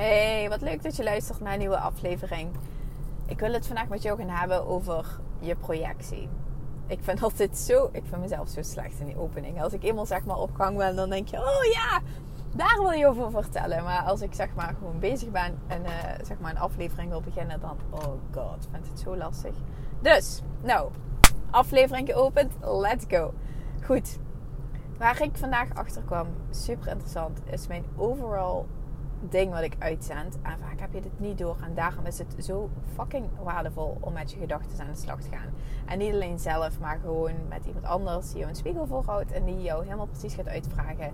Hey, wat leuk dat je luistert naar een nieuwe aflevering. Ik wil het vandaag met jou gaan hebben over je projectie. Ik vind altijd zo, ik vind mezelf zo slecht in die opening. Als ik eenmaal zeg maar op gang ben, dan denk je, oh ja, daar wil je over vertellen. Maar als ik zeg maar gewoon bezig ben en uh, zeg maar een aflevering wil beginnen, dan, oh god, vind het zo lastig. Dus, nou, aflevering geopend, let's go. Goed, waar ik vandaag achter kwam, super interessant, is mijn overall ding wat ik uitzend. En vaak heb je dit niet door. En daarom is het zo fucking waardevol om met je gedachten aan de slag te gaan. En niet alleen zelf, maar gewoon met iemand anders die jou een spiegel voorhoudt. En die jou helemaal precies gaat uitvragen.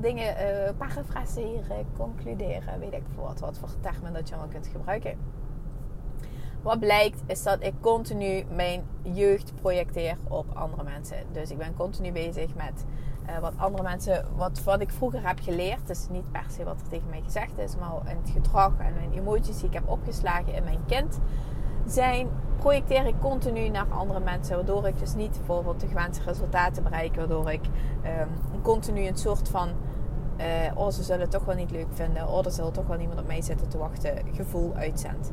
Dingen uh, parafraseren, concluderen. Weet ik veel wat, wat voor termen dat je allemaal kunt gebruiken. Wat blijkt is dat ik continu mijn jeugd projecteer op andere mensen. Dus ik ben continu bezig met uh, wat andere mensen, wat, wat ik vroeger heb geleerd. Dus niet per se wat er tegen mij gezegd is, maar het gedrag en mijn emoties die ik heb opgeslagen in mijn kind. Zijn, projecteer ik continu naar andere mensen. Waardoor ik dus niet bijvoorbeeld de gewenste resultaten bereik. Waardoor ik um, continu een soort van. Uh, oh, ze zullen het toch wel niet leuk vinden. Oh, er zal toch wel niemand op mij zitten te wachten. Gevoel uitzend.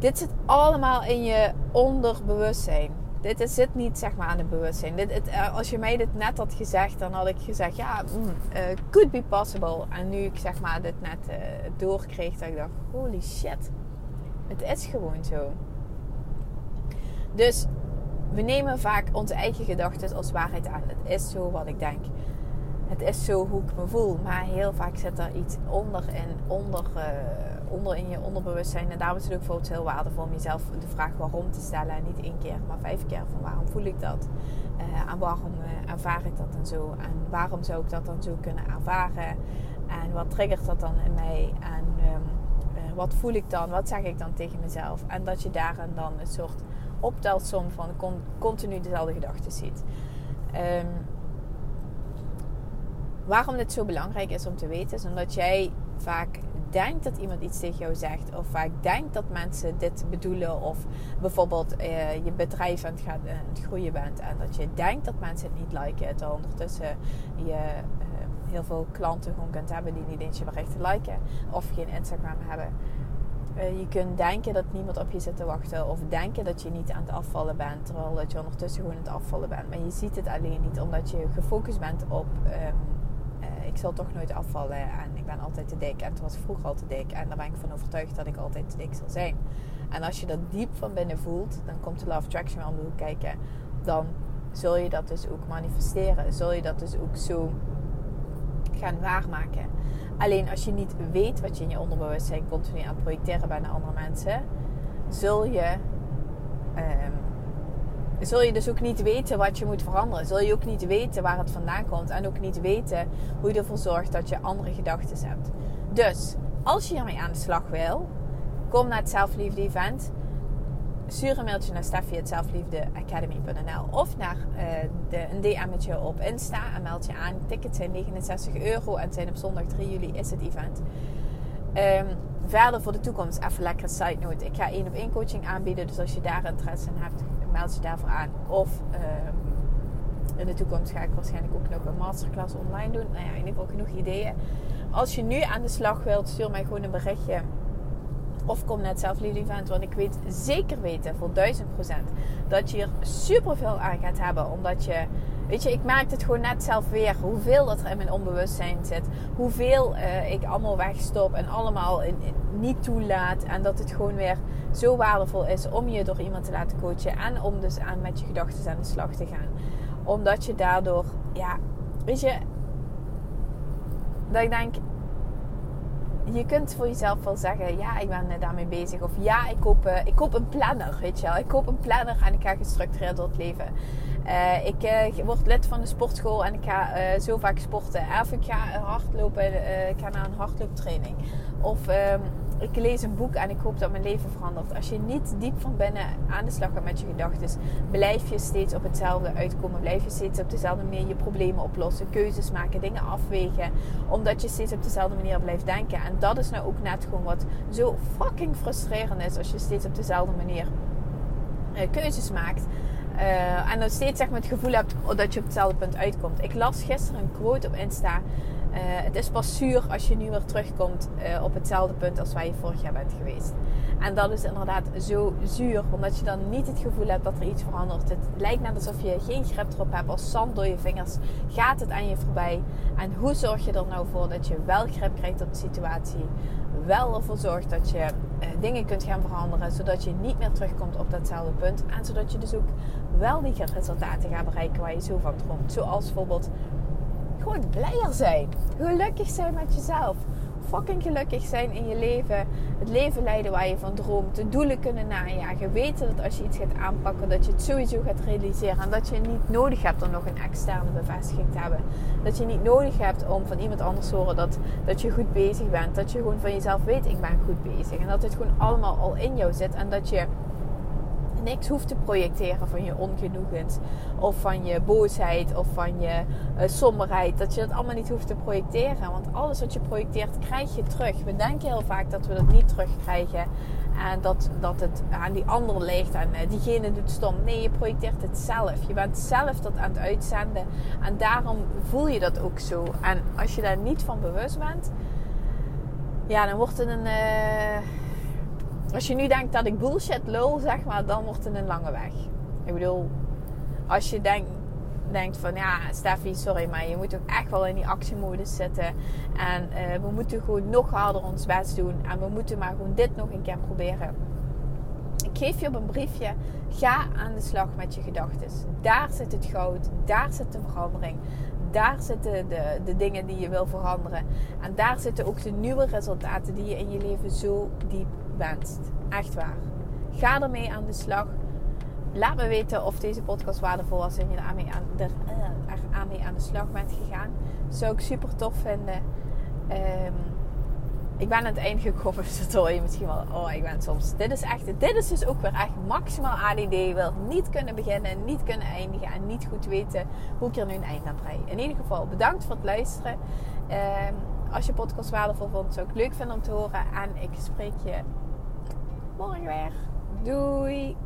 Dit zit allemaal in je onderbewustzijn dit zit niet zeg maar aan het bewustzijn. Dit, het, eh, als je mij dit net had gezegd, dan had ik gezegd, ja, mm, uh, could be possible. En nu ik zeg maar dit net uh, doorkreeg, dat ik dacht, holy shit. Het is gewoon zo. Dus we nemen vaak onze eigen gedachten als waarheid aan. Het is zo wat ik denk. Het is zo hoe ik me voel. Maar heel vaak zit er iets onder en onder onder in je onderbewustzijn. En daarom is het ook bijvoorbeeld heel waardevol om jezelf de vraag waarom te stellen. En niet één keer, maar vijf keer van waarom voel ik dat? Uh, en waarom uh, ervaar ik dat dan zo? En waarom zou ik dat dan zo kunnen ervaren? En wat triggert dat dan in mij? En um, uh, wat voel ik dan? Wat zeg ik dan tegen mezelf? En dat je daarin dan een soort optelsom van continu dezelfde gedachten ziet. Um, waarom dit zo belangrijk is om te weten, is omdat jij vaak denkt dat iemand iets tegen jou zegt, of vaak denkt dat mensen dit bedoelen, of bijvoorbeeld uh, je bedrijf aan het, gaan, uh, het groeien bent en dat je denkt dat mensen het niet liken, terwijl ondertussen je uh, heel veel klanten gewoon kunt hebben die niet eens je berichten liken of geen Instagram hebben. je kunt denken dat niemand op je zit te wachten, of denken dat je niet aan het afvallen bent, terwijl dat je ondertussen gewoon aan het afvallen bent. Maar je ziet het alleen niet omdat je gefocust bent op. Um, ik zal toch nooit afvallen en ik ben altijd te dik. En toen was vroeger al te dik en daar ben ik van overtuigd dat ik altijd te dik zal zijn. En als je dat diep van binnen voelt, dan komt de Love Attraction wel om de kijken. Dan zul je dat dus ook manifesteren. Zul je dat dus ook zo gaan waarmaken. Alleen als je niet weet wat je in je onderbewustzijn continu aan het projecteren bent naar andere mensen, zul je um, zul je dus ook niet weten wat je moet veranderen. Zul je ook niet weten waar het vandaan komt. En ook niet weten hoe je ervoor zorgt dat je andere gedachten hebt. Dus als je hiermee aan de slag wil, kom naar het Zelfliefde Event. Stuur een mailtje naar steffi.zelfliefdeacademy.nl of naar uh, de, een DM'tje op Insta en meld je aan. Tickets zijn 69 euro en zijn op zondag 3 juli is het event. Um, verder voor de toekomst, even lekker side note. Ik ga één op één coaching aanbieden. Dus als je daar interesse in hebt, meld je daarvoor aan. Of um, in de toekomst ga ik waarschijnlijk ook nog een masterclass online doen. Nou ja, in ieder geval genoeg ideeën. Als je nu aan de slag wilt, stuur mij gewoon een berichtje. Of kom naar het zelfliefde event. Want ik weet zeker weten voor 1000% dat je er super veel aan gaat hebben. Omdat je Weet je, ik maak het gewoon net zelf weer. Hoeveel dat er in mijn onbewustzijn zit. Hoeveel uh, ik allemaal wegstop en allemaal in, niet toelaat. En dat het gewoon weer zo waardevol is om je door iemand te laten coachen. En om dus aan met je gedachten aan de slag te gaan. Omdat je daardoor, ja, weet je, dat ik denk, je kunt voor jezelf wel zeggen: ja, ik ben daarmee bezig. Of ja, ik koop, uh, ik koop een planner. Weet je wel, ik koop een planner en ik ga gestructureerd door het leven. Uh, ik uh, word lid van de sportschool en ik ga uh, zo vaak sporten. Of ik ga hardlopen, ik ga naar een hardlooptraining. Of ehm, ik lees een boek en ik hoop dat mijn leven verandert. Als je niet diep van binnen aan de slag gaat met je gedachten, blijf je steeds op hetzelfde uitkomen. Blijf je steeds op dezelfde manier je problemen oplossen, keuzes maken, dingen afwegen. Omdat je steeds op dezelfde manier blijft denken. En dat is nou ook net gewoon wat zo fucking frustrerend is als je steeds op dezelfde manier keuzes maakt. Uh, en dan steeds zeg maar, het gevoel hebt dat je op hetzelfde punt uitkomt. Ik las gisteren een quote op Insta. Uh, het is pas zuur als je nu weer terugkomt uh, op hetzelfde punt als waar je vorig jaar bent geweest. En dat is inderdaad zo zuur, omdat je dan niet het gevoel hebt dat er iets verandert. Het lijkt net alsof je geen grip erop hebt. Als zand door je vingers gaat het aan je voorbij. En hoe zorg je er nou voor dat je wel grip krijgt op de situatie? Wel ervoor zorgt dat je dingen kunt gaan veranderen, zodat je niet meer terugkomt op datzelfde punt. En zodat je dus ook wel die resultaten gaat bereiken waar je zo van droomt. Zoals bijvoorbeeld gewoon blijer zijn. Gelukkig zijn met jezelf. Fucking gelukkig zijn in je leven. Het leven leiden waar je van droomt. De doelen kunnen najagen. Weten dat als je iets gaat aanpakken, dat je het sowieso gaat realiseren. En dat je niet nodig hebt om nog een externe bevestiging te hebben. Dat je niet nodig hebt om van iemand anders te horen dat, dat je goed bezig bent. Dat je gewoon van jezelf weet, ik ben goed bezig. En dat het gewoon allemaal al in jou zit. En dat je niks hoeft te projecteren van je ongenoegens of van je boosheid of van je uh, somberheid. Dat je dat allemaal niet hoeft te projecteren. Want alles wat je projecteert krijg je terug. We denken heel vaak dat we dat niet terugkrijgen. En dat, dat het aan die ander ligt en uh, diegene doet stom. Nee, je projecteert het zelf. Je bent zelf dat aan het uitzenden. En daarom voel je dat ook zo. En als je daar niet van bewust bent, ja, dan wordt het een. Uh, als je nu denkt dat ik bullshit lul, zeg maar, dan wordt het een lange weg. Ik bedoel, als je denkt, denkt van ja, Steffi, sorry, maar je moet ook echt wel in die actiemodus zitten. En uh, we moeten gewoon nog harder ons best doen. En we moeten maar gewoon dit nog een keer proberen. Ik geef je op een briefje. Ga aan de slag met je gedachten. Daar zit het goud. Daar zit de verandering. Daar zitten de, de dingen die je wil veranderen. En daar zitten ook de nieuwe resultaten die je in je leven zo diep Echt waar. Ga ermee aan de slag. Laat me weten of deze podcast waardevol was en je ermee aan, er, uh, mee aan de slag bent gegaan. Zou ik super tof vinden. Um, ik ben aan het eind gekomen, dus dat je misschien wel. Oh, ik ben soms. Dit is echt. Dit is dus ook weer echt maximaal ADD. Wil niet kunnen beginnen, niet kunnen eindigen en niet goed weten hoe ik er nu een eind aan brei. In ieder geval, bedankt voor het luisteren. Um, als je podcast waardevol vond, zou ik leuk vinden om te horen. En ik spreek je morgen weer. Doei!